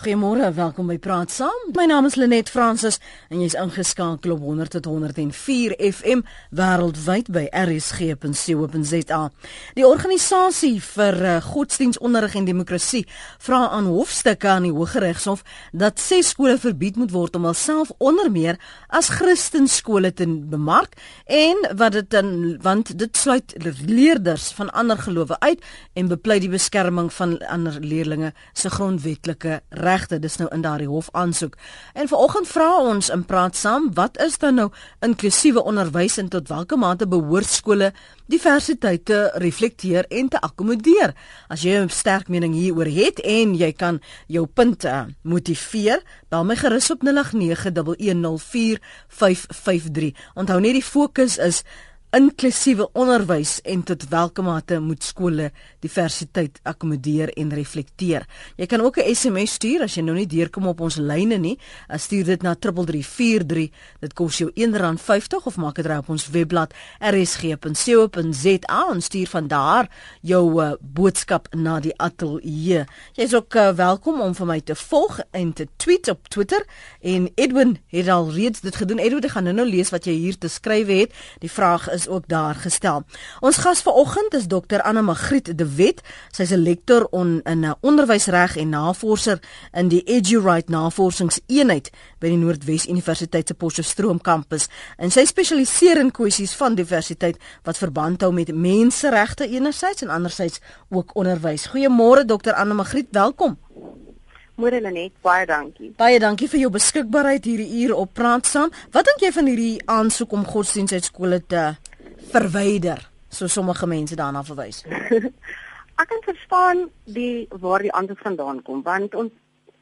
Goeiemôre, welkom by Praat Saam. My naam is Lenet Fransis en jy's ingeskakel op 100.104 FM wêreldwyd by rsg.co.za. Die organisasie vir uh, godsdienstonderrig en demokrasie vra aan hofstukke aan die Hooggeregshof dat ses skole verbied moet word om hulself onder meer as Christenskole te bemark en wat dit dan want dit sluit leerders van ander gelowe uit en bepleit die beskerming van ander leerlinge se grondwetlike regte dis nou in daardie hof aansoek. En vanoggend vra ons in praat saam, wat is dan nou inklusiewe onderwys en tot watter mate behoort skole diversiteit te reflekteer en te akkommodeer? As jy 'n sterk mening hieroor het en jy kan jou punte motiveer, bel my gerus op 0891104553. Onthou net die fokus is inklusiewe onderwys en tot watter mate moet skole diversiteit akkommodeer en reflekteer. Jy kan ook 'n SMS stuur as jy nou nie deurkom op ons lyne nie. Stuur dit na 3343. Dit kos jou R1.50 of maak dit reg op ons webblad rsg.co.za en stuur van daar jou uh, boodskap na die ateljee. Jy is ook uh, welkom om vir my te volg en te tweet op Twitter en Edwin het al reeds dit gedoen. Edwin, ek gaan nou-nou lees wat jy hier te skryf het. Die vraag is is ook daar gestel. Ons gas vanoggend is Dr Anna Magriet de Wet. Sy's 'n lektor on, in uh, onderwysreg en navorser in die EduRight Navorsingseenheid by die Noordwes Universiteit se Potchefstroom kampus. En sy spesialiseer in kwessies van diversiteit wat verband hou met menseregte enerzijds en anderzijds ook onderwys. Goeiemôre Dr Anna Magriet, welkom. Môre Lenet, baie dankie. Baie dankie vir jou beskikbaarheid hierdie uur op Praat Saam. Wat dink jy van hierdie aansoek om godsdienst uit skole te verwyder, so sommige mense daarna verwys. ek kan verstaan die waar die antwoord vandaan kom, want ons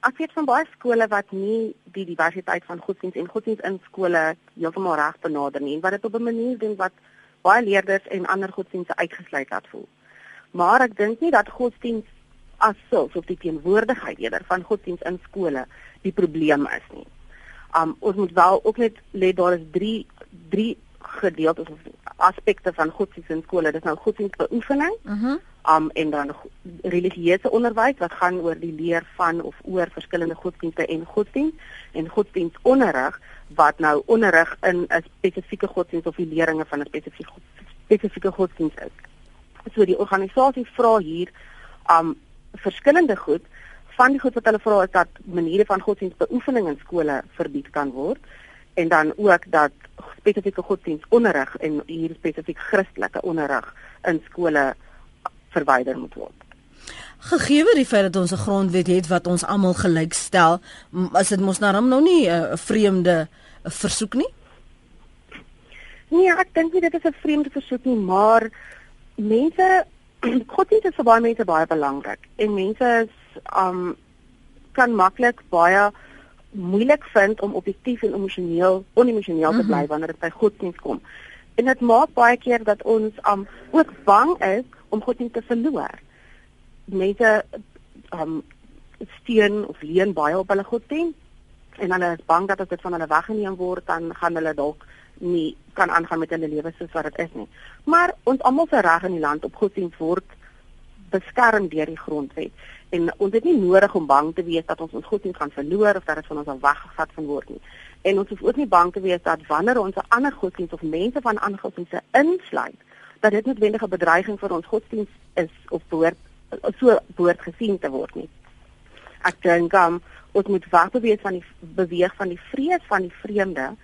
ek weet van baie skole wat nie die diversiteit van godsdienst en godsdienst in skole heeltemal reg benader nie, wat dit op 'n manier doen wat baie leerders en ander godsdienste uitgesluit laat voel. Maar ek dink nie dat godsdienst as sulks of die teenwoordigheid eerder van godsdienst in skole die probleem is nie. Um ons moet wel ook net lê daar is 3 3 gedeeltes of aspekte van godsdienst in skole. Dit is nou godsdienstbeoefening. Mhm. Uh um en dan religieuse onderwys wat gaan oor die leer van of oor verskillende godsdienste en godsdienst en godsdienstonderrig wat nou onderrig in 'n spesifieke godsdienst of die leringe van 'n spesifieke spesifieke godsdienst is. So die organisasie vra hier um verskillende goed van die goed wat hulle vra is dat maniere van godsdienstbeoefening in skole verbied kan word en dan ook dat spesifieke godsdienstonderrig en hier spesifiek Christelike onderrig in skole verwyder moet word. Gegee die feit dat ons 'n grondwet het wat ons almal gelyk stel, as dit mos nou nou nie 'n vreemde versoek nie? Nee, ek dink nie dit is 'n vreemde versoek nie, maar mense godsdienst is vir baie mense baie belangrik en mense is um kan maklik baie moeilik vind om objektief en emosioneel onemosioneel te bly mm -hmm. wanneer dit by godsdienst kom. En dit maak baie keer dat ons um ook bang is om godsdienst te verloor. Mense um steun of leen baie op hulle godsdienst en hulle is bang dat as dit van hulle weggeneem word dan gaan hulle dalk nie kan aangaan met hulle lewe soos wat dit is nie. Maar ons almal se reg in die land op godsdienst word beskerm deur die grondwet en ons het nie nodig om bang te wees dat ons ons godsdienst gaan verloor of dat dit van ons al weggevat van word nie. En ons hoef ook nie bang te wees dat wanneer ons 'n ander godsdienst of mense van ander godsdienste insluit, dat dit noodwendige bedreiging vir ons godsdienst is of behoort so behoort gesien te word nie. Ek dink um, ons moet wag beweeg van die beweeg van die vrees van die vreemde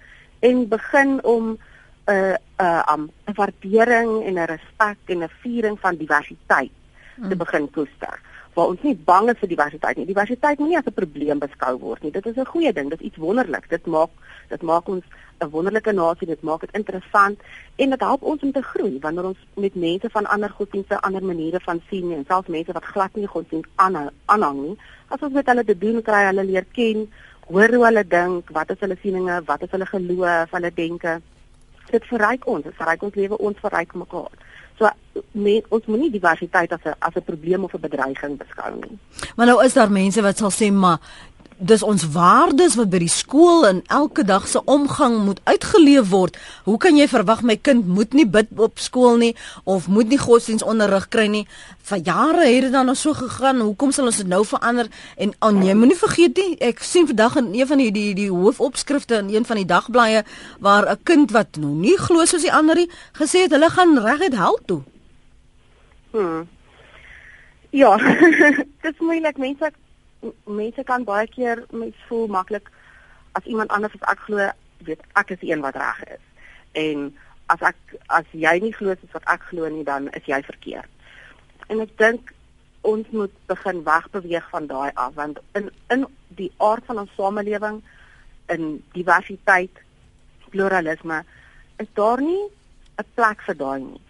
en begin om 'n uh, 'n uh, um, 'n waardering en 'n respek en 'n viering van diversiteit te hmm. begin koester waar ons nie bang is vir diversiteit nie. Diversiteit moenie as 'n probleem beskou word nie. Dit is 'n goeie ding. Dit is iets wonderliks. Dit maak dit maak ons 'n wonderlike nasie. Dit maak dit interessant en dit help ons om te groei wanneer ons met mense van ander godsdienste, ander maniere van sien en selfs mense wat glad nie godsdienst aanhang nie, as ons met hulle te doen kry, hulle leer ken, hoor hoe hulle dink, wat is hulle sieninge, wat is hulle geloof, hulle denke. Dit verryk ons, dit verryk ons lewe, ons verryk mekaar. So men, ons moenie diversiteit as 'n as 'n probleem of 'n bedreiging beskou nie. Maar nou is daar mense wat sal sê maar dis ons waardes wat by die skool en elke dag se omgang moet uitgeleef word. Hoe kan jy verwag my kind moet nie bid op skool nie of moet nie godsdienstonderrig kry nie? Vir jare het dit dan nog so gegaan. Hoekom sal ons dit nou verander? En aan jy moenie vergeet nie, ek sien vandag in een van die die, die hoofopskrifte in een van die dagblaaie waar 'n kind wat nou nie glo soos die ander nie, gesê het hulle gaan reguit hel toe. Hmm. Ja, dit is moeilik mense mense kan baie keer mens voel maklik as iemand anders as ek glo, weet ek is die een wat reg is. En as ek as jy nie glo soos wat ek glo nie, dan is jy verkeerd. En ek dink ons moet begin wegbeweeg van daai af want in in die aard van ons samelewing in diversiteit, pluralisme is daar nie 'n plek vir daai nie.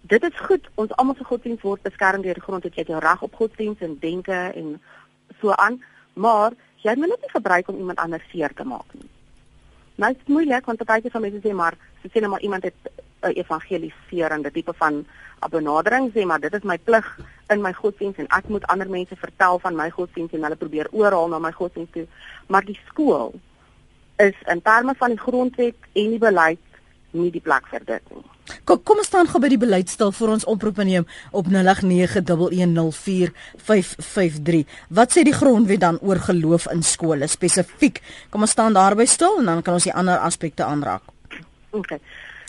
Dit is goed, ons almal se godsdienst word beskerm deur die grondwet. Jy het jou reg op godsdienst en denke en so aan, maar jy moet dit nie gebruik om iemand anders seer te maak nie. Nou is dit moeilik want partyke van mense sê maar, sê net maar iemand het 'n uh, evangeliserende tipe van benadering sê maar dit is my plig in my godsdienst en ek moet ander mense vertel van my godsdienst en hulle probeer oorhaal na my godsdienst toe. Maar die skool is in terme van die grondwet en die beleid nie die plek vir dit nie. Kom kom ons staan gou by die beleidstil vir ons oproep neem op 0891104553. Wat sê die grondwet dan oor geloof in skole spesifiek? Kom ons staan daarby stil en dan kan ons die ander aspekte aanraak. OK.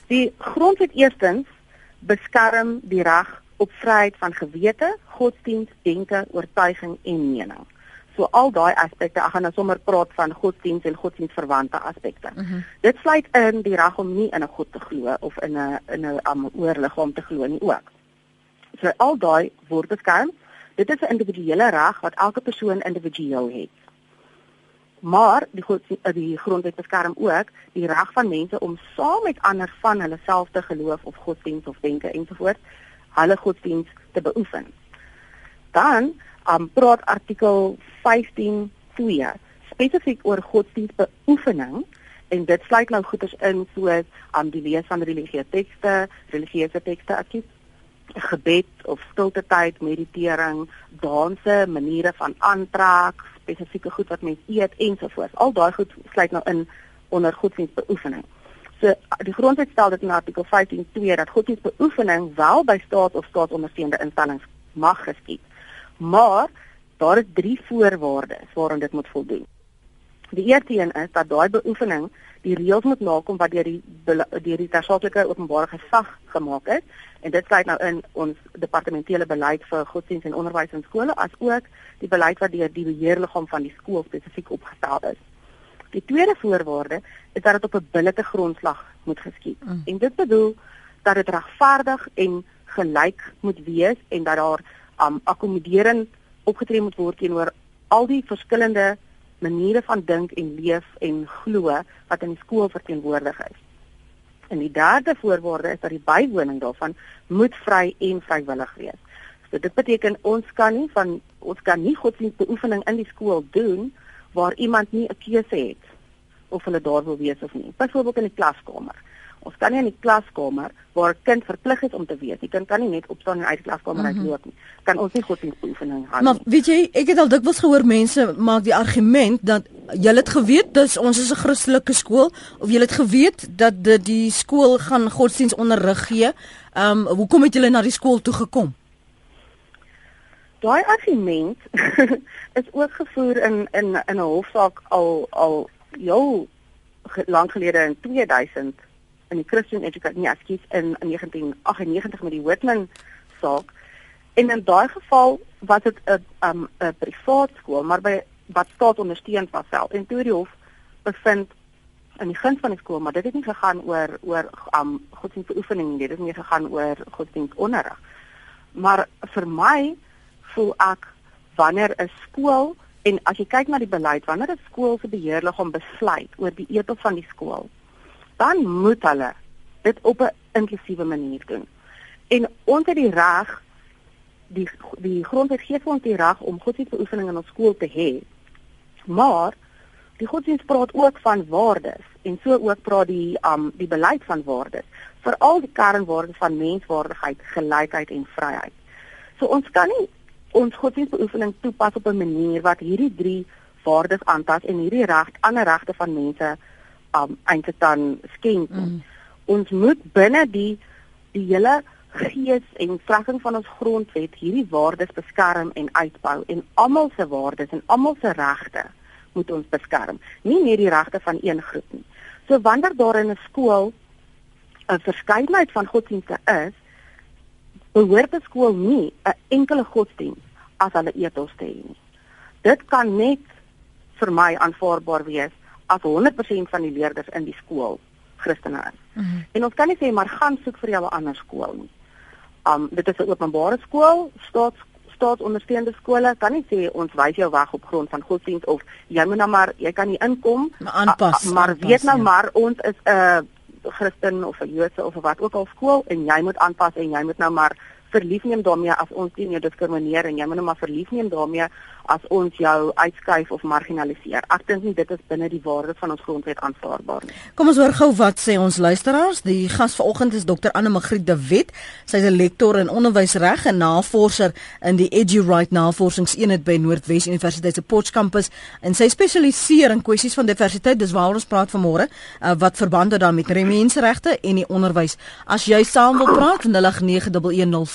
Die grondwet eerstens beskerm die reg op vryheid van gewete, godsdienst, denke, oortuiging en mening. So al daai aspekte, ek gaan nou sommer praat van godsdiens en godsdiensverwante aspekte. Uh mhm. -huh. Dit sluit in die reg om nie in 'n God te glo of in 'n in 'n um, oorliggaam te glo nie ook. So al daai word beskerm. Dit is 'n individuele reg wat elke persoon individueel het. Maar die God die grondwet beskerm ook die reg van mense om saam met ander van hulle self te geloof of godsdiens of denke ensovoorts hulle godsdiens te beoefen. Dan um, praat artikel 15:2 spesifiek oor godsdienstbeoefening en dit sluit nou goeders in soos um, die lees van religieuse tekste, religieuse tekste akkies gebed of stilte tyd, meditering, danse, maniere van aantrek, spesifieke goed wat mens eet ensovoorts. Al daai goed sluit nou in onder godsdienstbeoefening. So die grondwet stel dit in artikel 15:2 dat godsdienstbeoefening wel by staat of staatsondersteunde instellings mag geskied. Maar daar is drie voorwaardes waaraan dit moet voldoen. Die eerste een is dat daai beoefening die reëls moet nakom wat deur die deur die tersaaklike openbare gesag gemaak is en dit sluit nou in ons departementele beleid vir godsdienst en onderwys in skole as ook die beleid wat deur die beheerliggaam van die skool spesifiek opgestel is. Die tweede voorwaarde is dat dit op 'n billike grondslag moet geskied. Mm. En dit bedoel dat dit regverdig en gelyk moet wees en dat daar um akkommoderend opgetree moet word teenoor al die verskillende maniere van dink en leef en glo wat in die skool verteenwoordig is. En die derde voorwaarde is dat die bywoning daarvan moet vry en vrywillig wees. So dit beteken ons kan nie van ons kan nie godsdienstbeoefening in die skool doen waar iemand nie 'n keuse het of hulle daar wil wees of nie. Byvoorbeeld in die klaskamer. Ons kan nie in die klaskamer waar 'n kind verplig is om te weet. Die kind kan nie net opstaan en uit die klaskamer mm -hmm. uitloop nie. Kan ons nie godsdienstoefening hou nie. Maar weet jy, ek het al dikwels gehoor mense maak die argument dat jy het geweet dis ons is 'n Christelike skool of jy het geweet dat dit die skool gaan godsdienstonderrig gee. Ehm um, hoekom het julle na die skool toe gekom? Daai argument is ook gevoer in in in 'n hofsaak al al jou lank gelede in 2000 in die Christian Education nie ekskuus in, in 1998 met die Whitman saak. En in daai geval was dit 'n 'n um, 'n privaat skool, maar by wat staat ondersteun was self. En toe die hof bevind in die guns van die skool, maar dit het nie gegaan oor oor um godsdienstoefening nie, dit het nie gegaan oor godsdienstonderrig. Maar vir my voel ek wanneer 'n skool en as jy kyk na die beleid, wanneer 'n skool se beheerliggaam besluit oor die ethos van die skool, dan moet hulle dit op 'n inklusiewe manier doen. En ons het die reg die die grondwet gee vir ons die reg om godsdienstbeoefening in ons skool te hê. Maar die godsdienst praat ook van waardes en so ook praat die um die beleid van waardes, veral die kernwaardes van menswaardigheid, gelykheid en vryheid. So ons kan nie ons godsdienstbeoefening toepas op 'n manier wat hierdie drie waardes aantas en hierdie reg ander regte van mense um eintlik dan skend. Mm. Ons moet binne die die hele gees en vlegging van ons grondwet hierdie waardes beskerm en uitbou en almal se waardes en almal se regte moet ons beskerm, nie net die regte van een groep nie. So wanneer daar in 'n skool 'n verskeidenheid van godsdienste is, behoort 'n skool nie 'n enkele godsdienst as hulle etos te hê nie. Dit kan net vir my aanvaarbaar wees as 100% van die leerders in die skool Christene is. Mm -hmm. En ons kan nie sê maar gaan soek vir jou 'n ander skool nie. Um dit is 'n openbare skool, staats staatsondersteunde skole kan nie sê ons wys jou weg op grond van godsdienst of jy moet nou maar jy kan nie inkom maar aanpas. A, a, maar aanpas, weet nou ja. maar ons is 'n uh, Christen of 'n Joodse of wat ook al skool en jy moet aanpas en jy moet nou maar verlief neem daarmee as ons teen jou diskrimineer en jy moet nou maar verlief neem daarmee as ons jou uitskuif of marginaliseer. Ek dink nie dit is binne die waarde van ons grondwet aanvaarbaar nie. Kom ons hoor gou wat sê ons luisteraars. Die gas vanoggend is Dr. Anne Magriet de Wet. Sy is 'n lektor in onderwysreg en navorser in die EduRight Navorsingseenheid by Noordwes Universiteit se Potchefstroom en sy spesialiseer in kwessies van diversiteit. Dis waaroor ons praat vanmôre, uh, wat verband het dan met menseregte en die onderwys. As jy saam wil praat,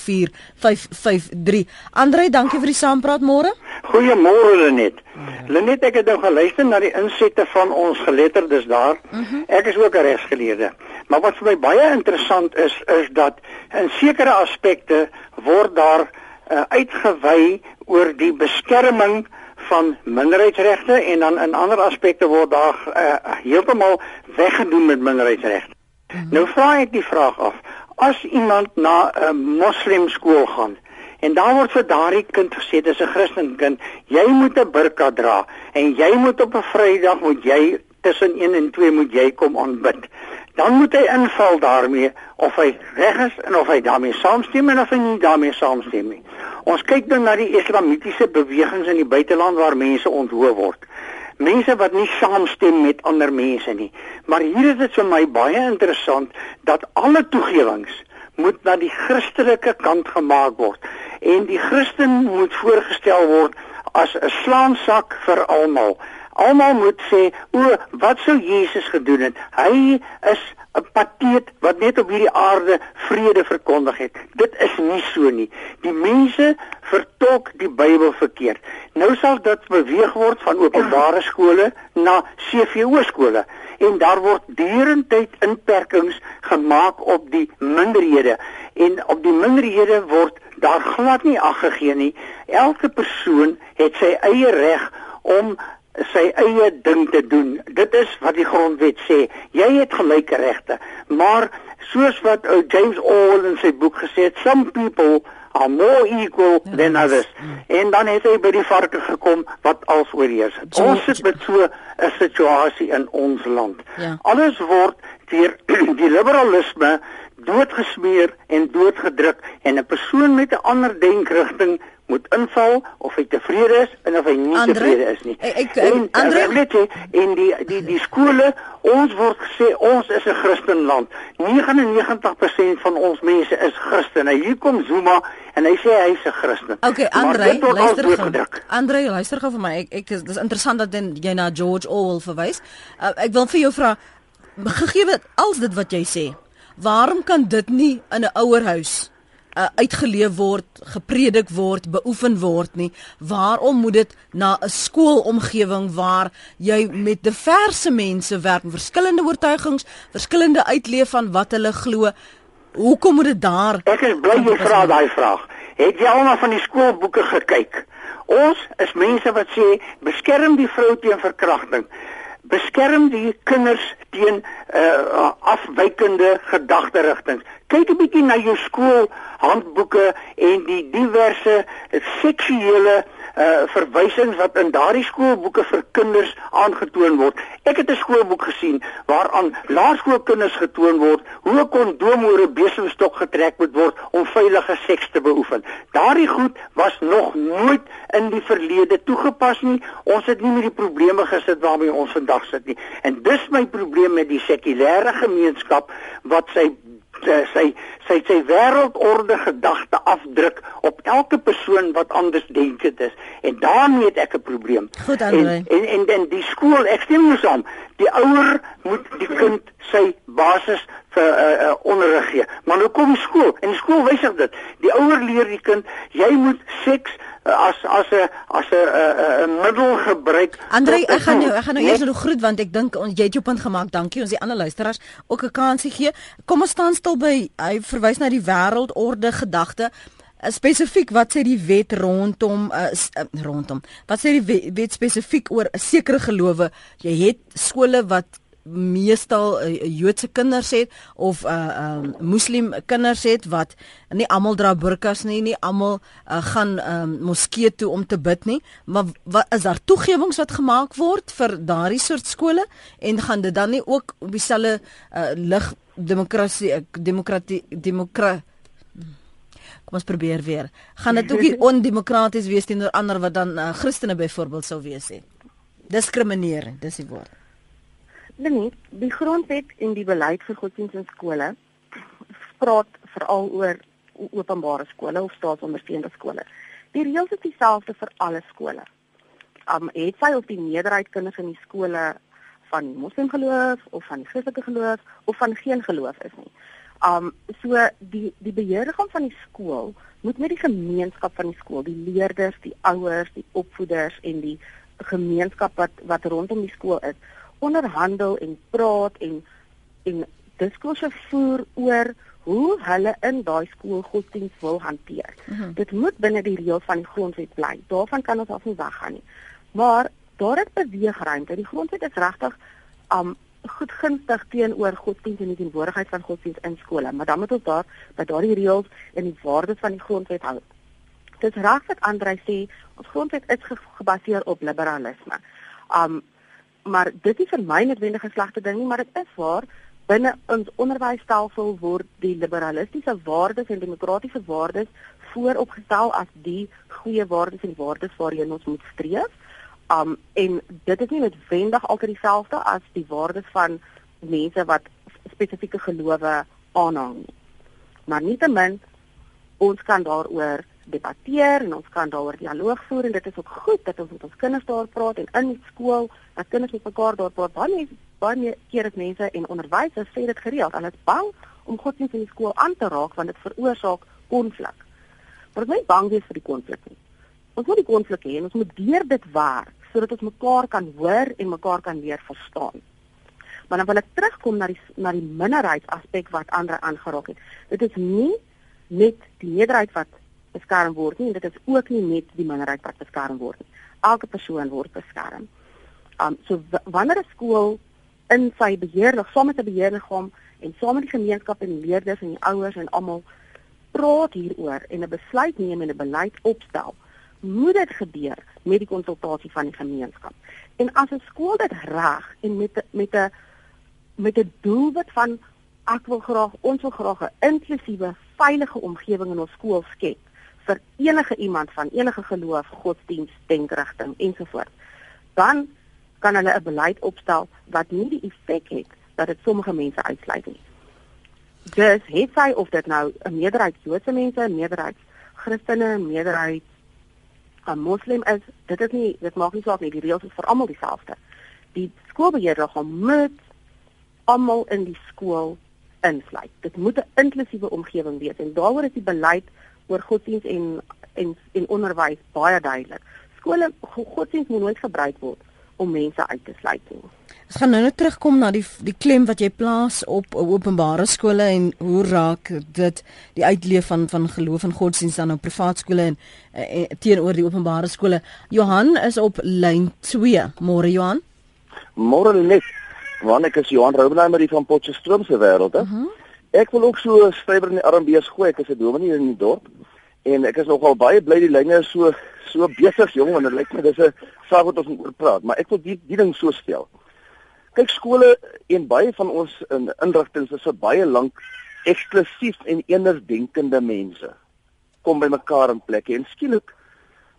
0891104553. Andre, dankie vir die saampraat môre. Goeiemôre Lenet. Lenet, ek het nou geluister na die insette van ons geletterdes daar. Mhm. Ek is ook 'n regsgeleerde. Maar wat vir my baie interessant is, is dat in sekere aspekte word daar uh, uitgewy oor die beskerming van minderheidsregte en dan in ander aspekte word daar uh, heeltemal weggedoen met minderheidsregte. Mhm. Nou vra ek die vraag af: as iemand na 'n moslim skool gaan, En daar word vir daardie kind gesê dis 'n Christenkind, jy moet 'n burka dra en jy moet op 'n Vrydag moet jy tussen 1 en 2 moet jy kom aanbid. Dan moet hy inval daarmee of hy reg is en of hy daarmee saamstem en of hy nie daarmee saamstem nie. Ons kyk dan na die islamitiese bewegings in die buiteland waar mense onthou word. Mense wat nie saamstem met ander mense nie. Maar hier is dit vir my baie interessant dat alle toegewings moet na die Christelike kant gemaak word en die Christen moet voorgestel word as 'n slaansak vir almal. Almal moet sê, "O, wat sou Jesus gedoen het? Hy is 'n pateet wat net op hierdie aarde vrede verkondig het." Dit is nie so nie. Die mense vertolk die Bybel verkeerd. Nou sal dit beweeg word van openbare skole na CVO skole en daar word deurentyd inperkings gemaak op die minderhede en op die minderhede word daar glad nie aggegee nie. Elke persoon het sy eie reg om sy eie ding te doen. Dit is wat die grondwet sê. Jy het gelyke regte. Maar soos wat ou James Orwell in sy boek gesê het, some people are more equal ja, than others. En dan het hy by die varke gekom wat als oorheers. Ons sit met so 'n situasie in ons land. Ja. Alles word deur die liberalisme doodgesmeer en doodgedruk en 'n persoon met 'n ander denkrigting moet inval of hy tevrede is en of hy nie Andre, tevrede is nie. Ek, ek en Andre weet jy in die die die skole ons word gesê ons is 'n Christenland. 99% van ons mense is Christene. Hier kom Zuma en hy sê hy's 'n Christen. Okay, Andre, luister gou. Andre, luister gou vir my. Ek ek dis interessant dat jy na George Orwell verwys. Uh, ek wil vir jou vra gegee wat als dit wat jy sê Waarom kan dit nie in 'n ouerhuis uh, uitgeleef word, gepredik word, beoefen word nie? Waarom moet dit na 'n skoolomgewing waar jy met diverse mense werk, verskillende oortuigings, verskillende uitleef van wat hulle glo? Hoekom moet dit daar? Ek is bly jy vra daai vraag. Het jy al na van die skoolboeke gekyk? Ons is mense wat sê beskerm die vrou teen verkrachting beskerm die kinders teen uh, afwykende gedagterigtinge. Kyk 'n bietjie na jou skoolhandboeke en die diverse seksuele uh verwysings wat in daardie skoolboeke vir kinders aangetoon word. Ek het 'n skoolboek gesien waaraan laerskoolkinders getoon word hoe 'n kondoom oor 'n besemstok getrek moet word om veilige seks te beoefen. Daardie goed was nog nooit in die verlede toegepas nie. Ons het nie met die probleme gesit waarmee ons vandag sit nie. En dis my probleem met die sekulêre gemeenskap wat sy sy sy sy wêreldorde gedagte afdruk op elke persoon wat anders denkend is en daarmee het ek 'n probleem. Goed, en, en en dan die skool, ek stem nie saam. Die ouer moet die kind sy basis vir uh, uh, onderrig gee. Maar nou kom skool en die skool wysig dit. Die ouer leer die kind jy moet seks as as 'n as 'n 'n middel gebruik. Andre, ek gaan jou ek gaan nou eers nog groet want ek dink ons jy het jou punt gemaak. Dankie. Ons die ander luisteraars ook 'n kansie gee. Kom ons staan stil by hy verwys na die wêreldorde gedagte. Uh, spesifiek wat sê die wet rondom uh, uh, rondom. Wat sê die wet, wet spesifiek oor 'n sekere gelowe? Jy het skole wat meestal uh, Joodse kinders het of uh, um, moslim kinders het wat nie almal dra burkas nie, nie almal uh, gaan um, moskee toe om te bid nie, maar wat is daar toegewings wat gemaak word vir daardie soort skole en gaan dit dan nie ook op dieselfde uh, lig demokrasie demokratie demokra Kom ons probeer weer. Gaan dit ook nie ondemokraties wees teenoor ander wat dan uh, Christene byvoorbeeld sou wees nie? Diskrimineer, dis die woord. Nee, die grondwet en die beleid vir godsdienst in skole praat veral oor openbare skole of staatsondersteunde skole. Die reëls is dieselfde vir alle skole. Um het sy of die meerderheid kinders in die skole van moslimgeloof of van Christelike geloof of van geen geloof is nie. Um so die die beheerliggaam van die skool moet met die gemeenskap van die skool, die leerders, die ouers, die opvoeders en die gemeenskap wat wat rondom die skool is onderhandel en praat en en diskurse voer oor hoe hulle in daai skool godsdienst wil hanteer. Mm -hmm. Dit moet binne die reëls van die grondwet bly. Daarvan kan ons af nie weggaan nie. Maar daar is beweegruimte. Die grondwet is regtig um goed gunstig teenoor godsdienst en die teenwoordigheid van godsdienst in skole, maar dan moet ons daar by daardie reëls en die waardes van die grondwet hou. Dit is reg wat Andrei sê, ons grondwet is gebaseer op liberalisme. Um maar dit is vir my noodwendige slegte ding nie, maar dit is waar binne ons onderwysstelsel word die liberalistiese waardes en demokratiese waardes vooropgestel as die goeie waardes en waardes waarheen ons moet streef. Um en dit is nie noodwendig altyd dieselfde as die waardes van mense wat spesifieke gelowe aanhang nie. Maar nietemin ons kan daaroor debatteer en ons kan daaroor dialoog voer en dit is ook goed dat ons met ons kinders daar praat en in die skool dat kinders met mekaar daar praat. Baie baie keer is mense en onderwysers sê dit gereeld. Hulle is bang om godsdienst in die skool aan te raak want dit veroorsaak konflik. Maar ons moet bang wees vir die konflik nie. Ons moet die konflik hê en ons moet deur dit werk sodat ons mekaar kan hoor en mekaar kan leer verstaan. Maar dan wil ek terugkom na die na die minderheidsaspek wat ander aangeraak het. Dit is nie net die meerderheid wat beskerm word nie en dit is ook nie net die minderheid wat beskerm word nie. Elke persoon word beskerm. Um so wanneer 'n skool in sy beheerlig saam met 'n beheerliggaam en saam met die gemeenskap en die leerders en die ouers en almal praat hieroor en 'n besluit neem en 'n beleid opstel, moet dit gebeur met die konsultasie van die gemeenskap. En as 'n skool dit reg en met met 'n met 'n doelwit van ek wil graag ons wil graag 'n inklusiewe, veilige omgewing in ons skool skep vir enige iemand van enige geloof, godsdienst, denkrigting ensovoorts. Dan kan hulle 'n beleid opstel wat nie die effek het dat dit sommige mense uitsluit nie. Dus het sy of dit nou 'n meerderheid Joodse mense, 'n meerderheid Christene, 'n meerderheid 'n moslim is, dit is nie dit maak nie saak nie, die reëls is vir almal dieselfde. Die skoolbeheerder moet almal in die skool insluit. Dit moet 'n inklusiewe omgewing wees en daaroor is die beleid oor godsdienst en en en onderwys baie duidelik. Skole godsdienst moet nooit gebruik word om mense uit te sluit nie. Ons gaan nou net terugkom na die die klem wat jy plaas op openbare skole en hoe raak dit die uitleef van van geloof en godsdienst dan op privaat skole en, en, en teenoor die openbare skole. Johan is op lyn 2. Môre Johan. Môre net. Wanneer ek is Johan Roubenheimer van Potchefstroom se wêreld, hè? Uh -huh. Ek wil ook so stywer in die arm bees gooi. Ek is 'n dominee in die dorp en ek is nogal baie bly die lyne is so so besig jong en dit lyk my dis 'n saak wat ons moet oor praat, maar ek wil die die ding so stel. Kyk skole en baie van ons in inrigtinge is vir baie lank eksklusief en eendersdenkende mense kom by mekaar in plekke en skielik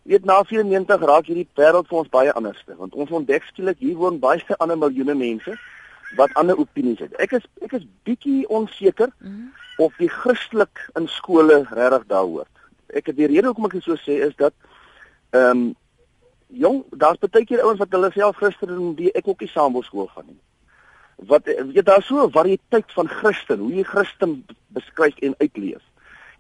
weet na 94 raak hierdie wêreld vir ons baie anderste want ons ontdek skielik hier woon baie ander miljoene mense wat ander opinies het. Ek is ek is bietjie onseker mm. of die Christelik in skole regtig daar hoort. Ek het die rede hoekom ek dit so sê is dat ehm um, jong, daar's baie keer ouens wat hulle self Christen doen die ek ook nie saam wil skool gaan nie. Wat weet daar so 'n variëteit van Christen, hoe jy Christen beskryf en uitleef.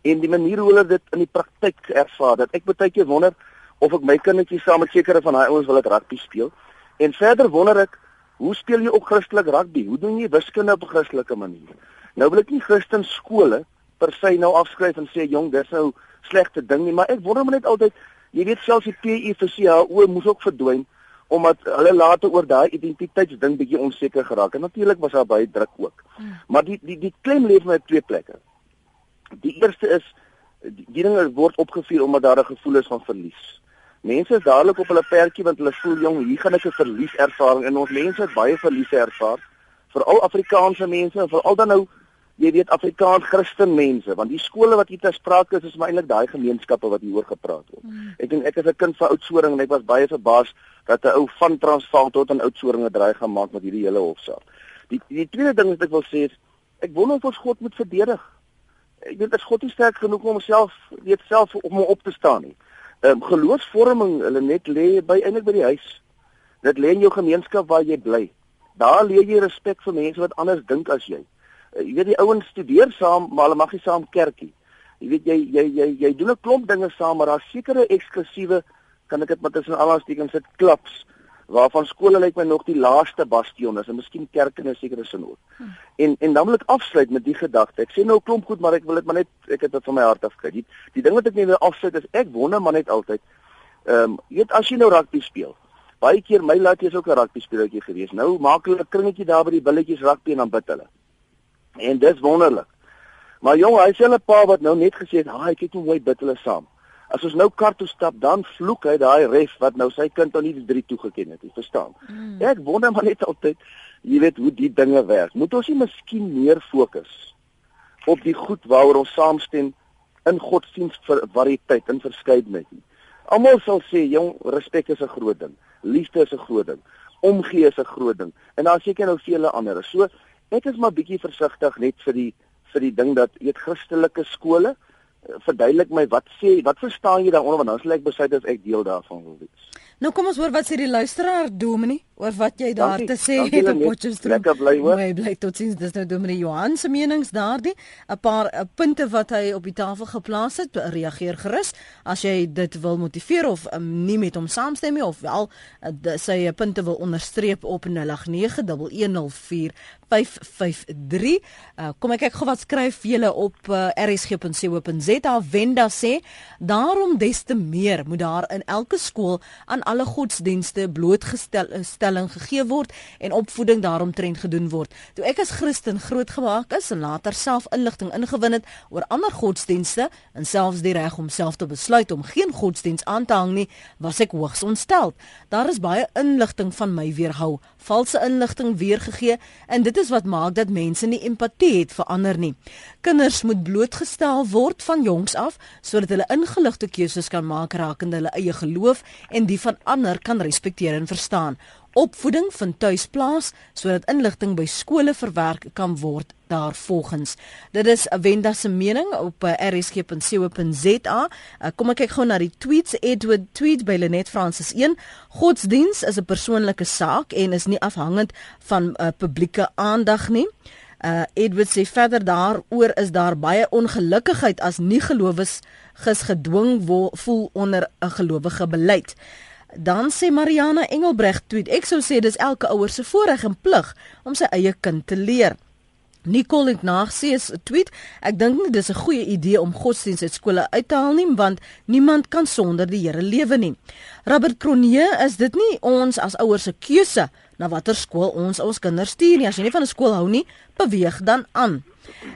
En die manier hoe hulle dit in die praktyk ervaar, dat ek baie keer wonder of ek my kindertjies saam met sekere van daai ouens wil ek rugby speel. En verder wonder ek Hoe speel jy op Christelik rugby? Hoe doen jy wiskunde op 'n Christelike manier? Nou wil ek nie Christen skole per se nou afskryf en sê jong, dis nou slegte ding nie, maar ek wonder maar net altyd, jy weet selfs die PE vir CHO moes ook verdwyn omdat hulle later oor daai identiteitsding bietjie onseker geraak. En natuurlik was daar baie druk ook. Hmm. Maar die die die klem lê vir twee plekke. Die eerste is die, die dinge word opgevuur omdat daar 'n gevoel is van verlies. Mense is dadelik op hulle perdjie want hulle voel jong, hier gaan ek 'n verlies ervaring en ons mense het baie verliese ervaar. Veral Afrikaanse mense en veral dan nou jy weet Afrikaans Christen mense want die skole wat hier te sprake is is eintlik daai gemeenskappe wat hier oor gepraat word. Hmm. Ek dink ek is 'n kind van Oudtshoorn en ek was baie verbaas dat 'n ou van Transvaal tot in Oudtshoorn 'n draai gemaak met hierdie hele hofsaak. Die die tweede ding wat ek wil sê is ek wonder of ons God moet verdedig. Ek weet as God nie sterk genoeg om homself weet self om hom op te staan nie. Um, geloofsvorming, hulle net lê by eintlik by die huis. Dit lê in jou gemeenskap waar jy bly. Daar leer jy respek vir mense wat anders dink as jy. Uh, jy weet die ouens studeer saam, maar hulle mag nie saam kerkie. Jy weet jy jy jy jy doen 'n klomp dinge saam, maar daar's sekere eksklusiewe kan ek dit met tussen alhaanstekens sit klaps waarvan skole lyk my nog die laaste bastion is en miskien kerke in 'n sekere sin ook. Hmm. En en dan wil ek afsluit met die gedagte. Ek sê nou klomp goed, maar ek wil dit maar net ek het dit van my hart af kry. Die, die ding wat ek net wil afsluit is ek wonder maar net altyd. Ehm um, jy weet as jy nou rugby speel. Baie keer my laat jy is ook 'n rugby speletjie gewees. Nou maak hulle 'n kringetjie daar by die billetjies rugby en dan bid hulle. En dis wonderlik. Maar jong, hy sê 'n pa wat nou net gesê het, "Haai, kyk hoe mooi bid hulle saam." As ons nou kar toe stap, dan vloek hy daai ref wat nou sy kind aan die drie toegeken het, jy verstaan. Mm. Ek wonder maar net altyd, jy weet hoe die dinge werk. Moet ons nie miskien meer fokus op die goed waaroor ons saamstem in godsdiens vir variëteit en verskeidenheid nie. Almal sal sê, jong, respek is 'n groot ding. Liefde is 'n groot ding. Omgee is 'n groot ding. En daar seker nou vele ander. So ek is maar bietjie versigtig net vir die vir die ding dat eet Christelike skole verduidelik my wat sê wat verstaan jy daaronder want dan sal ek besluit of ek deel daarvan wil wees. Nou kom ons hoor wat sê die luisteraar Dominee oor wat jy daar dankie, te sê het op Potchefstroom. Lekker bly hoor. Bly bly tot sins dis nou Dominee Johan se menings daardie 'n paar a, punte wat hy op die tafel geplaas het. Reageer gerus as jy dit wil motiveer of um, nie met hom saamstem nie of wel uh, sy punte wil onderstreep op 0891104553. Uh, kom ek kyk gou wat skryf julle op uh, rsg.co.za. Wenda sê daarom des te meer moet daar in elke skool aan alle godsdienste blootgestelling gegee word en opvoeding daaromtrent gedoen word. Toe ek as Christen grootgemaak is en later self inligting ingewin het oor ander godsdienste en selfs die reg om self te besluit om geen godsdiens aan te hang nie, was ek hoogs ontstel. Daar is baie inligting van my weerhou, valse inligting weergegee en dit is wat maak dat mense nie empatie het vir ander nie. Kinders moet blootgestel word van jongs af sodat hulle ingeligte keuses kan maak rakende hulle eie geloof en die van ander kan respekteer en verstaan. Opvoeding vind tuis plaas sodat inligting by skole verwerk kan word daarvolgens. Dit is Wenda se mening op eh, rsg.co.za. Eh, kom ek kyk gou na die tweets. Edward tweet by Lenet Francis 1. Godsdiens is 'n persoonlike saak en is nie afhangend van uh, publieke aandag nie. Uh Edward sê verder daaroor is daar baie ongelukkigheid as nie gelowiges gedwing voel onder 'n gelowige beleid. Dan sê Mariana Engelbreg tweet ek sou sê dis elke ouer se voorreg en plig om sy eie kind te leer. Nicole het nagsê is 'n tweet. Ek dink nie dis 'n goeie idee om godsdiens uit skole uit te haal nie, want niemand kan sonder die Here lewe nie. Robert Kronee, is dit nie ons as ouers se keuse na watter skool ons ons kinders stuur nie? As jy nie van 'n skool hou nie, beweeg dan aan.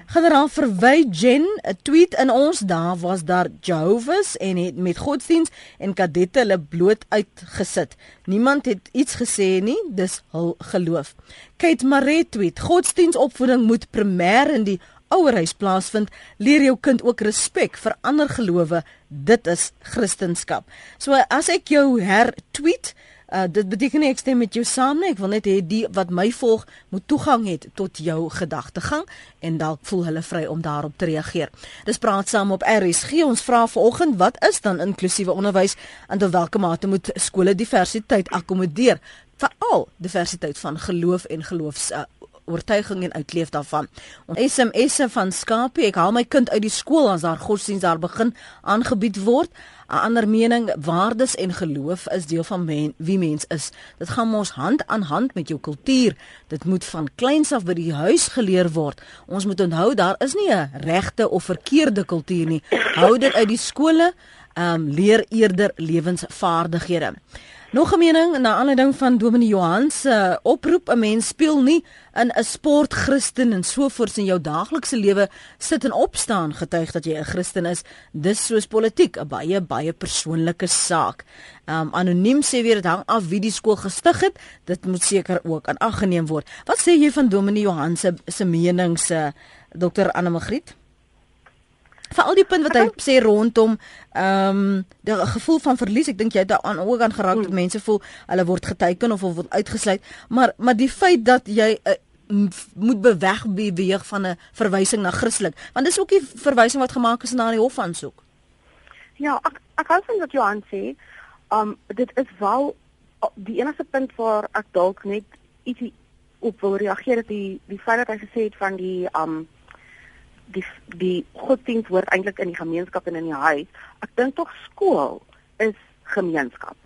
Generaal Verwy Jen 'n tweet in ons dae was daar Jehovah's en het met godsdiens en kadette hulle bloot uitgesit. Niemand het iets gesê nie, dis hul geloof. Kate Marie tweet: Godsdiensopvoeding moet primêr in die ouerhuis plaasvind. Leer jou kind ook respek vir ander gelowe. Dit is Christendom. So as ek jou her tweet Uh dit beteken nie ek stem met jou saam nie. Ek wil net hê die wat my volg moet toegang hê tot jou gedagtegang en dalk voel hulle vry om daarop te reageer. Dis praat saam op RSG. Ons vra vanoggend wat is dan inklusiewe onderwys en tot watter mate moet skole diversiteit akkommodeer? Veral diversiteit van geloof en geloofs uh, oortuiging en uitleef daarvan. Ons SMS'e van Skapie, ek haal my kind uit die skool as daar godsdienst daar begin aangebied word. 'n Ander mening, waardes en geloof is deel van men, wie mens is. Dit gaan mos hand aan hand met jou kultuur. Dit moet van kleins af by die huis geleer word. Ons moet onthou daar is nie 'n regte of verkeerde kultuur nie. Hou dit uit die skole, ehm um, leer eerder lewensvaardighede. Nog 'n mening na aanleiding van Dominee Johan se oproep: 'n mens speel nie in 'n sport Christen en so voort in jou daaglikse lewe sit en opstaan getuig dat jy 'n Christen is. Dis soos politiek, 'n baie baie persoonlike saak. Um anoniem sê weer dit hang af wie die skool gestig het. Dit moet seker ook aan ag geneem word. Wat sê jy van Dominee Johan se se menings, Dr. Anne Magriet? Vir al die punt wat hy sê rondom ehm um, die gevoel van verlies ek dink jy daaraan ook aan geraak dat hmm. mense voel hulle word geteken of word uitgesluit. Maar maar die feit dat jy uh, moet beweg beweeg van 'n verwysing na Christelik want dis ook die verwysing wat gemaak is na die hof aansoek. Ja ek ek hou van wat Johan sê. Um dit is wel die enigste punt waar ek dalk net ietsie op wil reageer dat die die feit dat hy gesê het van die um die die godsdienst word eintlik in die gemeenskap en in die huis. Ek dink tog skool is gemeenskap.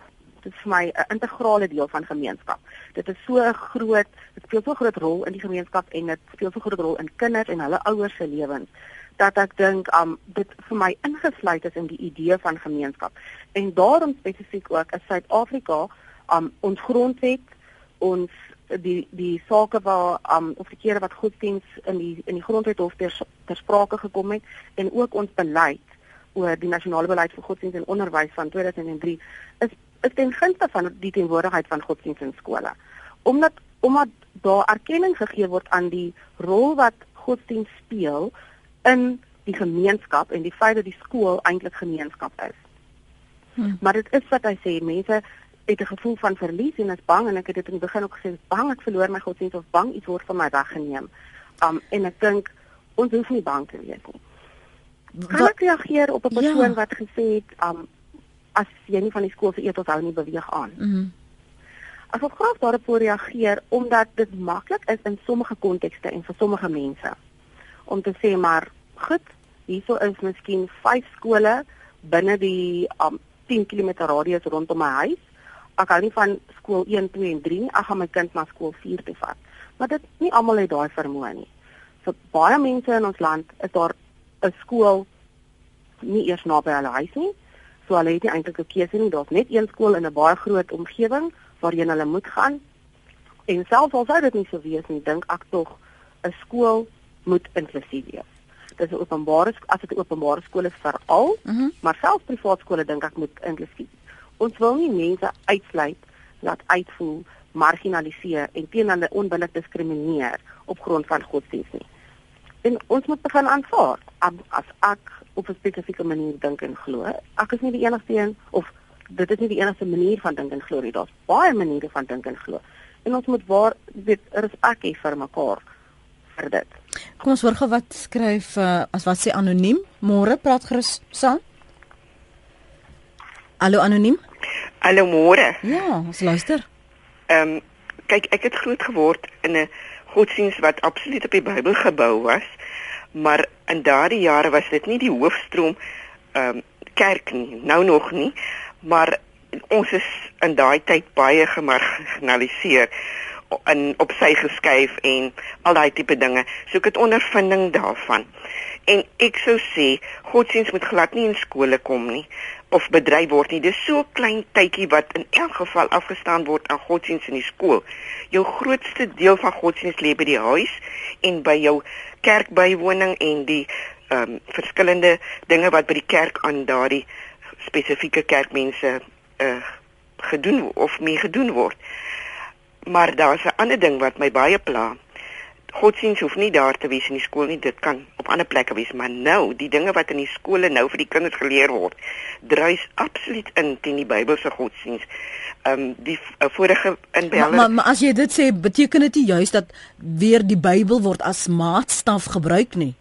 Dit is vir my 'n integrale deel van gemeenskap. Dit is so 'n groot, dit speel so 'n groot rol in die gemeenskap en dit speel so 'n groot rol in kinders en hulle ouers se lewens dat ek dink um dit vir my ingesluit is in die idee van gemeenskap. En daarom spesifiek ook is Suid-Afrika um ons grondwet, ons die die sake waar um of die kere wat godsdiens in die in die grondwet hof ter, ter sprake gekom het en ook ons beleid oor die nasionale beleid vir godsdiens en onderwys van 2003 is is ten gunste van die teenwoordigheid van godsdiens in skole. Omdat omdat daar erkenning gegee word aan die rol wat godsdiens speel in die gemeenskap en die feit dat die skool eintlik gemeenskap is. Hmm. Maar dit is wat hy sê, mense het 'n gevoel van verlies en is bang en ek het dit in die begin ook gesê, bang ek verloor my godsdienst of bang iets word van my weggeneem. Um en ek dink ons hoef nie bang te wees nie. Kan ek reageer op 'n persoon ja. wat gesê het um as jy nie van die skool se etos hou nie beweeg aan. Mhm. Mm ek wil graag daarop reageer omdat dit maklik is in sommige kontekste en vir sommige mense om te sê maar goed, hierso is miskien 5 skole binne die um 10 km radius rondom my huis ek hou nie van skool 1, 2 en 3 nie. Ek gaan my kind na skool 4 toe vat. Maar dit nie almal het daai vermoë nie. Vir baie mense in ons land is daar 'n skool nie eers naby hulle huis nie. So hulle het nie eintlik 'n keuse nie. Daar's net een skool in 'n baie groot omgewing waarheen hulle moet gaan. En selfs al sou dit nie so wees nie, dink ek tog 'n skool moet inklusief wees. Dis 'n openbare as dit 'n openbare skool is vir al, mm -hmm. maar selfs privaat skole dink ek moet inklusief Ons wil nie mense uitsluit, laat uitvoel, marginaliseer en teen hulle onbillik diskrimineer op grond van godsdienst nie. En ons moet begin aanvaar as ek op 'n spesifieke manier dink en glo. Ek is nie die enigste een of dit is nie die enigste manier van dink en glo nie. Daar's baie maniere van dink en glo. En ons moet waar dit respek hê vir mekaar vir dit. Kom ons hoor gou wat skryf uh, as wat sê anoniem. Môre praat gerus saam. Hallo anoniem. Hallo môre. Ja, ons luister. Ehm um, kyk, ek het groot geword in 'n godsdienst wat absoluut op die Bybel gebou was, maar in daardie jare was dit nie die hoofstroom ehm um, kerk nie, nou nog nie, maar ons is in daai tyd baie gemarginaliseer en op sy geskuif en al daai tipe dinge. So ek het ondervinding daarvan. En ek sou sê godsdienst moet glad nie in skole kom nie of bedryf word nie. Dis so klein tydjie wat in elk geval afgestaan word aan godsdienst in die skool. Jou grootste deel van godsdienst lê by die huis en by jou kerkbywoning en die ehm um, verskillende dinge wat by die kerk aan daardie spesifieke kerkmense uh gedoen of mee gedoen word. Maar daar's 'n ander ding wat my baie pla. Godsdiens hoef nie daar te wees in die skool nie, dit kan op ander plekke wees, maar nou, die dinge wat in die skole nou vir die kinders geleer word, druis absoluut in teen die Bybelse godsdiens. Ehm um, die uh, vorige inbeller maar, maar maar as jy dit sê, beteken dit juist dat weer die Bybel word as maatstaf gebruik nie?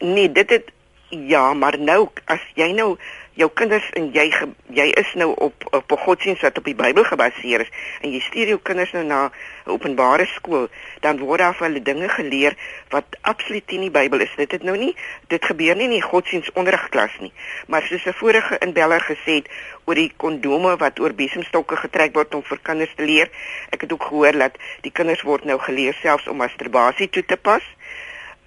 Nee, dit het ja, maar nou as jy nou jou kinders en jy jy is nou op op 'n godsdienst wat op die Bybel gebaseer is en jy stuur jou kinders nou na 'n openbare skool, dan word daar vir hulle dinge geleer wat absoluut nie die Bybel is. Dit het nou nie dit gebeur nie in die godsdienstonderrigklas nie. Maar soos 'n vorige inbeller gesê het oor die kondome wat oor besemstokke getrek word om vir kinders te leer, ek het ook gehoor dat die kinders word nou geleer selfs om masturbasie toe te pas.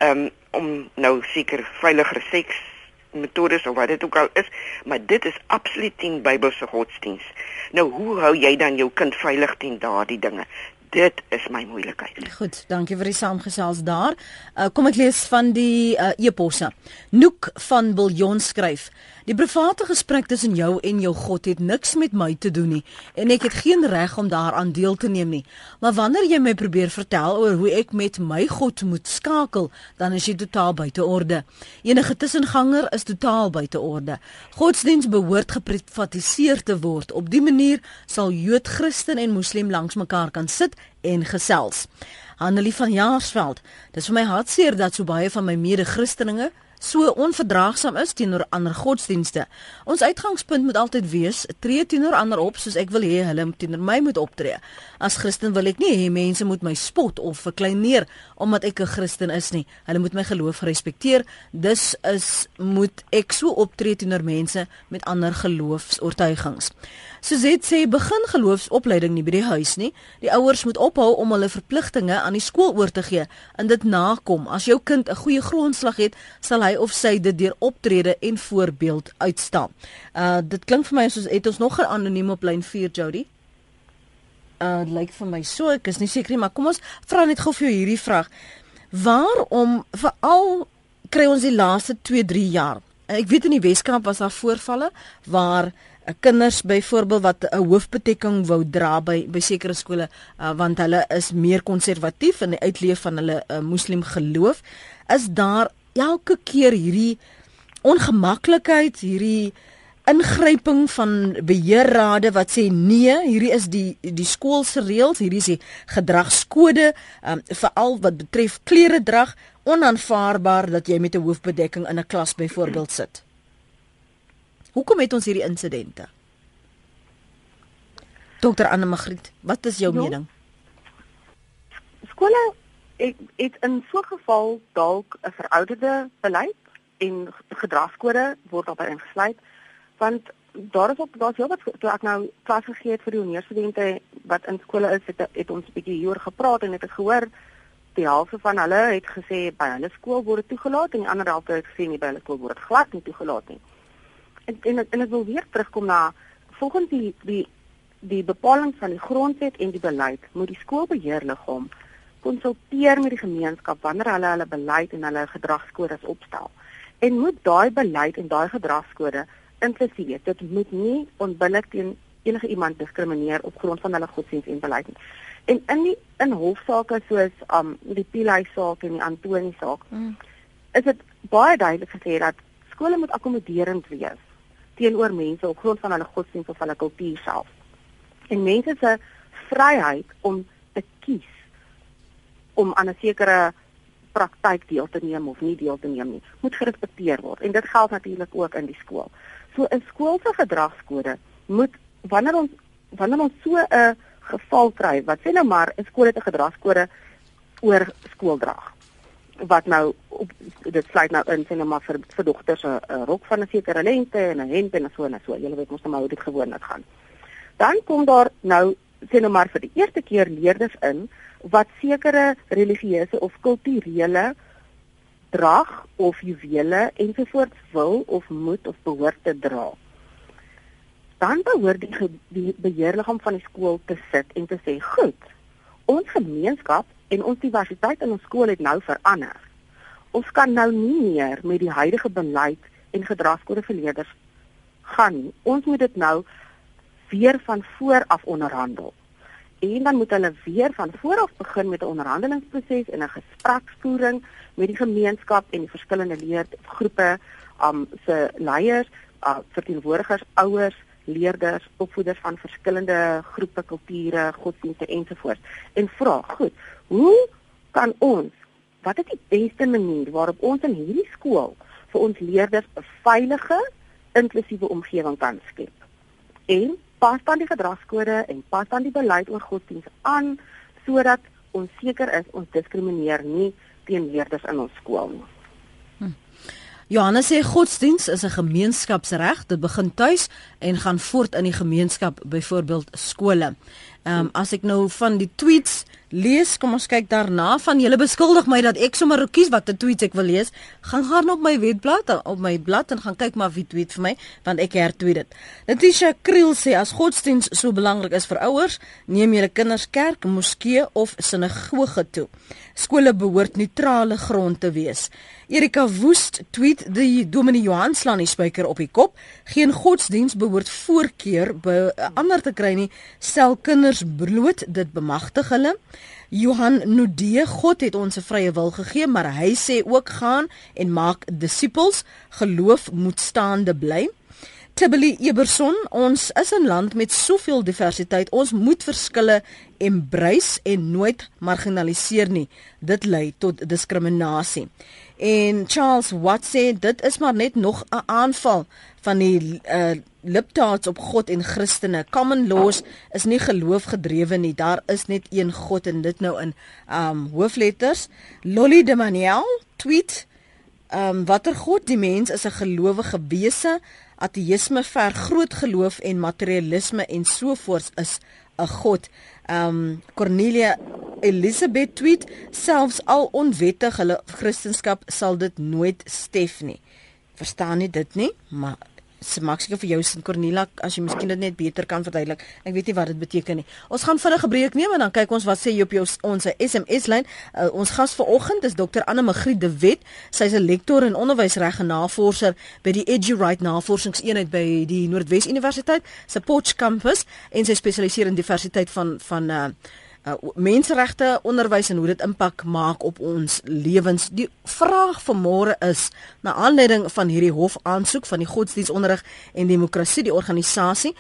Um, om nou seker veiliger seks metodes of wat dit ook al is, maar dit is absoluut nie Bybelse godsdiens. Nou hoe hou jy dan jou kind veilig teen daardie dinge? Dit is my moeilikheid. Goed, dankie vir die saamgesels daar. Uh, kom ek lees van die uh, eposse. Noek van Biljon skryf: Die private gesprek tussen jou en jou God het niks met my te doen nie en ek het geen reg om daaraan deel te neem nie. Maar wanneer jy my probeer vertel oor hoe ek met my God moet skakel, dan is jy totaal buite orde. Enige tussenganger is totaal buite orde. Godsdiens behoort geprivatiseer te word. Op dië manier sal Jood, Christen en Moslem langs mekaar kan sit en gesels. Annelie van Jaarsveld, dis vir my hartseer dat so baie van my mede-Christeninge so onverdraagsaam is teenoor ander godsdienste. Ons uitgangspunt moet altyd wees tree teenoor ander op soos ek wil hê hulle teenoor my moet optree. As Christen wil ek nie hê mense moet my spot of verkleineer omdat ek 'n Christen is nie. Hulle moet my geloof respekteer. Dus is moet ek so optree teenoor mense met ander geloofs-oortuigings. Suzette sê begin geloofsopleiding nie by die huis nie. Die ouers moet ophou om hulle verpligtinge aan die skool oor te gee en dit nakom. As jou kind 'n goeie grondslag het, sal hy of sy dit deur optrede en voorbeeld uitstaan. Uh dit klink vir my soos het ons nog 'n anoniem op lyn 4 Jody. Uh lyk vir my so, ek is nie seker nie, maar kom ons vra net gou vir jou hierdie vraag. Waarom veral kry ons die laaste 2-3 jaar? Ek weet in die Weskaap was daar voorvalle waar kinders byvoorbeeld wat 'n hoofbedekking wou dra by by sekere skole uh, want hulle is meer konservatief in die uitleef van hulle uh, moslim geloof is daar elke keer hierdie ongemaklikheid hierdie ingryping van beheerrade wat sê nee hierdie is die die skool se reëls hierdie is die gedragskode um, veral wat betref klere drag onaanvaarbaar dat jy met 'n hoofbedekking in 'n klas byvoorbeeld sit Hoekom het ons hierdie insidente? Dokter Anne Magriet, wat is jou jo? mening? Skole het, het in so 'n geval dalk 'n verouderde beleid en gedragskode word daarbey ingesluit want daar is ook daar's heel wat toe ek nou klas gegee het vir die hongeurstudente wat in skole is het, het ons 'n bietjie hieroor gepraat en ek het gehoor die helfte van hulle het gesê by hulle skool word dit toegelaat en die ander helfte het gesê nie by hulle skool word dit glad nie toegelaat nie. En en ek wil weer terugkom na volgens die die die bepaling van die grondwet en die beleid moet die skoolbeheerliggaam konsulteer met die gemeenskap wanneer hulle hulle beleid en hulle gedragskodes opstel en moet daai beleid en daai gedragskode inklusief dit moet nie onbillik teen enige iemand diskrimineer op grond van hulle godsdienst en beleid nie en in die in hofsaake soos um die Pilai saak en die Antoni saak mm. is dit baie duidelik gesê dat skole moet akkommoderend wees teenoor mense op grond van hulle godsdienst of hulle kultuur self. En mense se vryheid om te kies om aan 'n sekere praktyk deel te neem of nie deel te neem nie, moet gerespekteer word. En dit geld natuurlik ook in die skool. So 'n skool se gedragskode moet wanneer ons wanneer ons so 'n geval kry, wat sê nou maar 'n skool het 'n gedragskode oor skooldrag wat nou op dit sluit nou in sien nou maar vir vir dogters 'n rok van 'n sekere lengte en 'n hemp en so en so. Julle weet mos nou hoe dit gewoonlik gaan. Dan kom daar nou sien nou maar vir die eerste keer leerders in wat sekere religieuse of kulturele drag of juwele ensovoorts wil of moet of behoort te dra. Dan behoort die, die beheerliggaam van die skool te sit en te sê, "Goed, ons gemeenskap en ons diversiteit in ons skool het nou verander. Ons kan nou nie meer met die huidige beleid en gedragskode vir leerders gaan nie. Ons moet dit nou weer van voor af onderhandel. En dan moet hulle weer van voor af begin met 'n onderhandelingsproses en 'n gespreksvoering met die gemeenskap en die verskillende leergroepe, um se leiers, uh, verteenwoordigers, ouers, leerders, opvoeders van verskillende groepe, kulture, godsdienste ensovoorts. En vra, goed, hoe kan ons wat is die beste manier waarop ons in hierdie skool vir ons leerders 'n veilige, inklusiewe omgewing kan skep? En pas dan die gedragskode en pas dan die beleid oor godsdiens aan sodat ons seker is ons diskrimineer nie teen leerders in ons skool nie. Hm. Johannes sê godsdiens is 'n gemeenskapsreg. Dit begin tuis en gaan voort in die gemeenskap, byvoorbeeld skole. Ehm um, as ek nou van die tweets lees, kom ons kyk daarna van julle beskuldig my dat ek sommer kies wat 'n tweet ek wil lees. Gaan gaan op my webblad op my blad en gaan kyk maar wie tweet vir my want ek hertweet dit. Letitia Kriel sê as godsdiens so belangrik is vir ouers, neem julle kinders kerk, moskee of sinagoge toe. Skole behoort neutrale grond te wees. Erika Woest tweet die Dominee Johan slaan die spyker op die kop. Geen godsdiens behoort voorkeur by ander te kry nie. Stel kinders bloot, dit bemagtig hulle. Johan Nudee, God het ons 'n vrye wil gegee, maar hy sê ook gaan en maak disippels. Geloof moet staande bly. Tibeli Eberson, ons is 'n land met soveel diversiteit. Ons moet verskille embrace en nooit marginaliseer nie. Dit lei tot diskriminasie. En Charles Watt sê dit is maar net nog 'n aanval van die uh, liptaats op God en Christene. Common laws is nie geloofgedrewe nie. Daar is net een God en dit nou in um hoofletters. Lolly de Maniel tweet um watter God die mens is 'n gelowige wese. Ateïsme ver groot geloof en materialisme en sovoorts is 'n God. Um Cornelia Elizabeth tweet selfs al onwettig hulle Christendom sal dit nooit stef nie. Verstaan nie dit nie, maar se maak seker vir jou Sint Cornelia as jy miskien dit net beter kan verduidelik. Ek weet nie wat dit beteken nie. Ons gaan vinnig 'n breek neem en dan kyk ons wat sê jy op jou ons SMS lyn. Uh, ons gas vanoggend is Dr Anne Magriet de Wet. Sy's 'n lektor in onderwysreg en navorser by die EduRight Navorsingseenheid by die Noordwes Universiteit se Potch kampus en sy spesialiseer in diversiteit van van uh uh, menseregte onderwys en hoe dit impak maak op ons lewens. Die vraag van môre is na aanleiding van hierdie hof aansoek van die godsdienstonderrig en demokrasie die organisasie,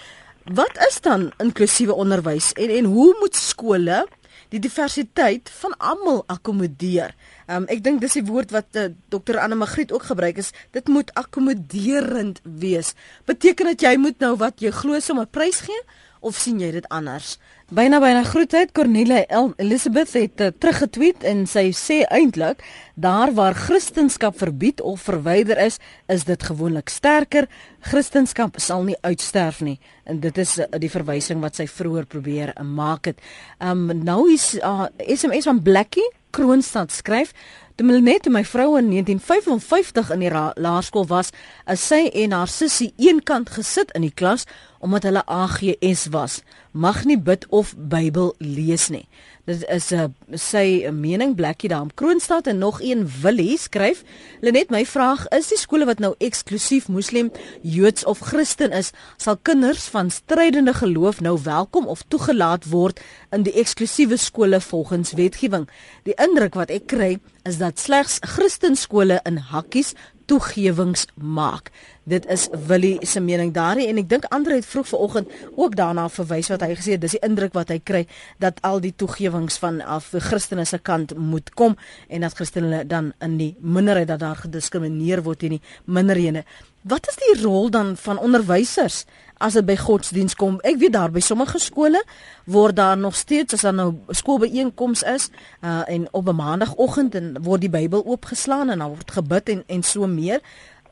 wat is dan inklusiewe onderwys en en hoe moet skole die diversiteit van almal akkommodeer? Um, ek dink dis die woord wat uh, Dr Anne Magriet ook gebruik is, dit moet akkommoderend wees. Beteken dit jy moet nou wat jy glo sommer prys gee of sien jy dit anders? Byna byna groetheid Cornelia Elizabeth het uh, teruggetweet en sy sê eintlik daar waar Christendom verbied of verwyder is, is dit gewoonlik sterker. Christendom sal nie uitsterf nie. En dit is uh, die verwysing wat sy vroeër probeer uh, maak het. Um nou is uh, SMS van Blackie Kroonstad skryf Toe net my vrou in 1955 in die laerskool was, as sy en haar sussie eenkant gesit in die klas omdat hulle AGS was, mag nie bid of Bybel lees nie. Dit is 'n uh, sy mening Blackie daar in Kroonstad en nog een Willie skryf. Lenet my vraag is die skole wat nou eksklusief moslim, Joods of Christen is, sal kinders van strydende geloof nou welkom of toegelaat word in die eksklusiewe skole volgens wetgewing? Die indruk wat ek kry is dat slegs Christenskole in hakkies toegewings maak. Dit is Willie se mening daarin en ek dink Andre het vroeg vanoggend ook daarna verwys wat hy gesê het dis die indruk wat hy kry dat al die toegewings van af die Christene se kant moet kom en dat Christene dan in die minderheid dat daar gediskrimineer word in die minderhede. Wat is die rol dan van onderwysers as dit by godsdiens kom? Ek weet daar by sommige skole word daar nog steeds as daar nou skoolbeeenkoms is uh, en op 'n maandagooggend en word die Bybel oopgeslaan en dan word gebid en en so meer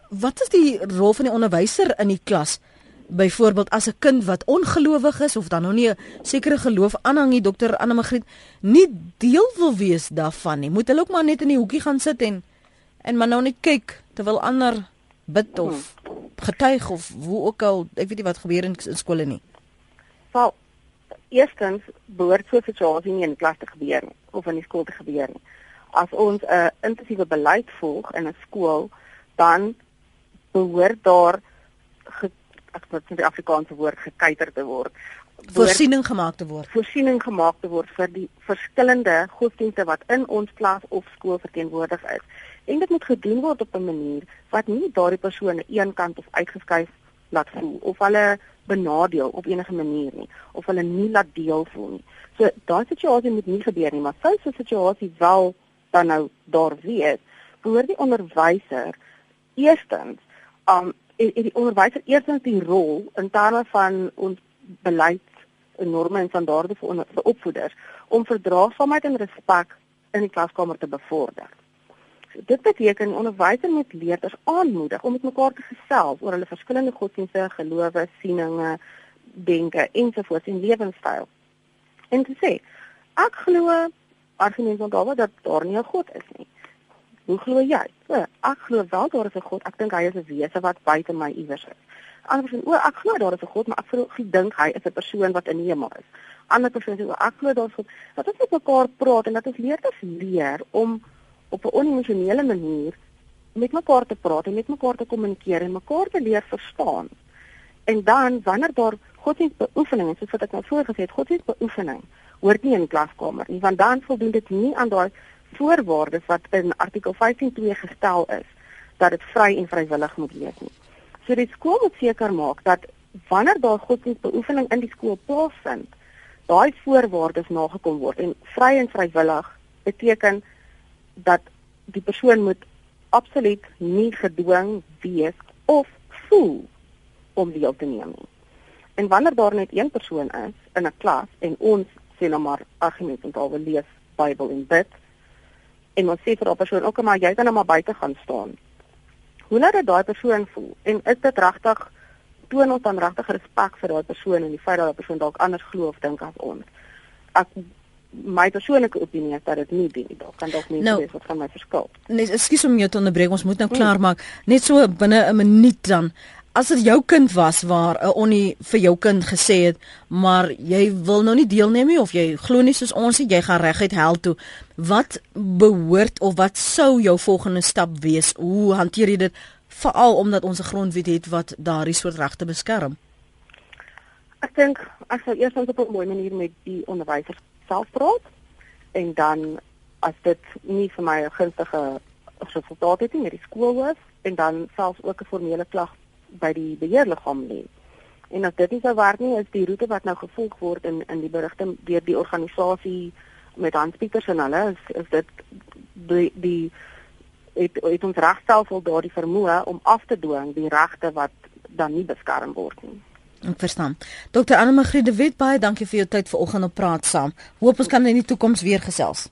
wat is die rol van die onderwyser in die klas? Byvoorbeeld as 'n kind wat ongelowig is of dan nou nie 'n sekere geloof aanhang nie, dokter Anne Magriet, nie deel wil wees daarvan nie. Moet hulle ook maar net in die hoekie gaan sit en en maar nou net kyk terwyl ander bid of getuig of hoe ook al, ek weet nie wat gebeur in, in skole nie. Wel, eerstens behoort so 'n situasie nie in die klas te gebeur nie of in die skool te gebeur nie. As ons 'n intensiewe beleid volg in 'n skool, dan behoort daar ge, ek wat in die Afrikaanse woord gekuiter te word voorsiening gemaak te word. Voorsiening gemaak te word vir die verskillende godsdienste wat in ons klas of skool verteenwoordig is. En dit moet gedoen word op 'n manier wat nie daardie persone een kant of uitgeskuif laat voel of hulle benadeel op enige manier nie of hulle nie laat deel voel nie. So daai situasie moet nie gebeur nie, maar sou so 'n situasie wel dan nou daar wees, behoort die onderwyser eerstens um en die onderwyser eerstens die rol in terme van ons beleid en norme en standaarde vir, onder, vir opvoeders om verdraagsaamheid en respek in die klaskamer te bevorder. Dit beteken onderwysers moet leerders aanmoedig om met mekaar te gesels oor hulle verskillende godsdienste, gelowe, sieninge, denke ensovoorts en lewenstyl. En te sê, ek glo argumente onthou dat daar nie 'n God is nie. Hoe glo jy? So, ek glo wel daar is 'n God. Ek dink hy is 'n wese wat buite my iewers is. Ander persoon, o, ek glo daar is 'n God, maar ek dink hy is 'n persoon wat in hemel is. Ander persoon sê, o, ek glo daar is God. Dat ons met mekaar praat en dat ons leer te leer om op 'n onemosionele manier met mekaar te praat en met mekaar te kommunikeer en mekaar te leer verstaan. En dan wanneer daar godsdienstbeoefening, soos wat ek nou voorgesê het, godsdienstbeoefening hoort nie in klaskamer nie, want dan voldoen dit nie aan daai voorwaardes wat in artikel 15.2 gestel is dat dit vry en vrywillig moet wees nie. So die skool moet seker maak dat wanneer daar godsdienstbeoefening in die skool plaasvind, daai voorwaardes nagekom word en vry en vrywillig beteken dat die persoon moet absoluut nie gedwing wees of voel om deel te neem nie. En wanneer daar net een persoon is in 'n klas en ons sê nou maar argument en alwe lees Bybel en bid en ons sê vir daai persoon ook maar jy kan nou maar buite gaan staan. Hoe laat dit daai persoon voel? En is dit regtig toon ons dan regtig respek vir daai persoon en die feit dat daai persoon dalk anders glo of dink as ons? Ek my persoonlike opinie is dat dit nie die dalk kan dalk mense nou, wees wat van my verskil. Nee, ekskuus om jou te onderbreek, ons moet nou klaar hmm. maak. Net so binne 'n minuut dan as dit jou kind was waar 'n onnie vir jou kind gesê het, maar jy wil nou nie deelneem nie of jy glo nie soos ons sê jy gaan reguit hel toe. Wat behoort of wat sou jou volgende stap wees? Hoe hanteer jy dit veral omdat ons 'n grondwet het wat daardie soort regte beskerm? Ek dink ek sou eers op 'n mooi manier met die onderwysers self praat en dan as dit nie vir my 'n gunstige resultaat het nie met die skool was en dan selfs ook 'n formele klag by die beheerliggaam lê. En as dit nie sou werk nie, is die roete wat nou gevolg word in in die berigte deur die organisasie met Hans Pieters en hulle is, is dit die die het, het ons regstelsel daardie vermoë om af te dwing die regte wat dan nie beskerm word nie. Ek verstaan. Dr. Anne Magriet de Wet baie dankie vir jou tyd vanoggend op praat saam. Hoop ons kan in die toekoms weer gesels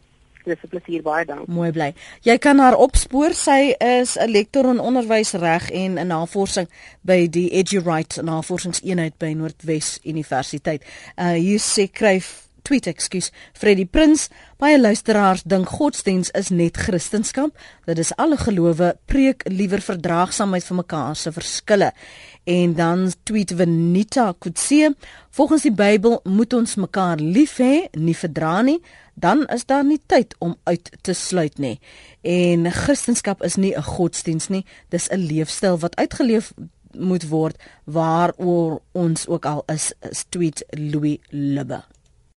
dis 'n plesier baie dankie. Mooi bly. Jy kan haar opspoor. Sy is 'n lektor in onderwysreg en in navorsing by die EduRight Navorsingseenheid by Noordwes Universiteit. Uh hier sê skryf tweet ekskuus Freddie Prins. Baie luisteraars dink godsdiens is net kristendom dit is alle gelowe preek liewer verdraagsaamheid vir mekaar se verskille. En dan tweet Venita Kutse volgens die Bybel moet ons mekaar lief hê nie verdra nie. Dan is daar nie tyd om uit te sluit nie. En Christendom is nie 'n godsdiens nie, dis 'n leefstyl wat uitgeleef moet word waaroor ons ook al is, is tweet Louis Libbe.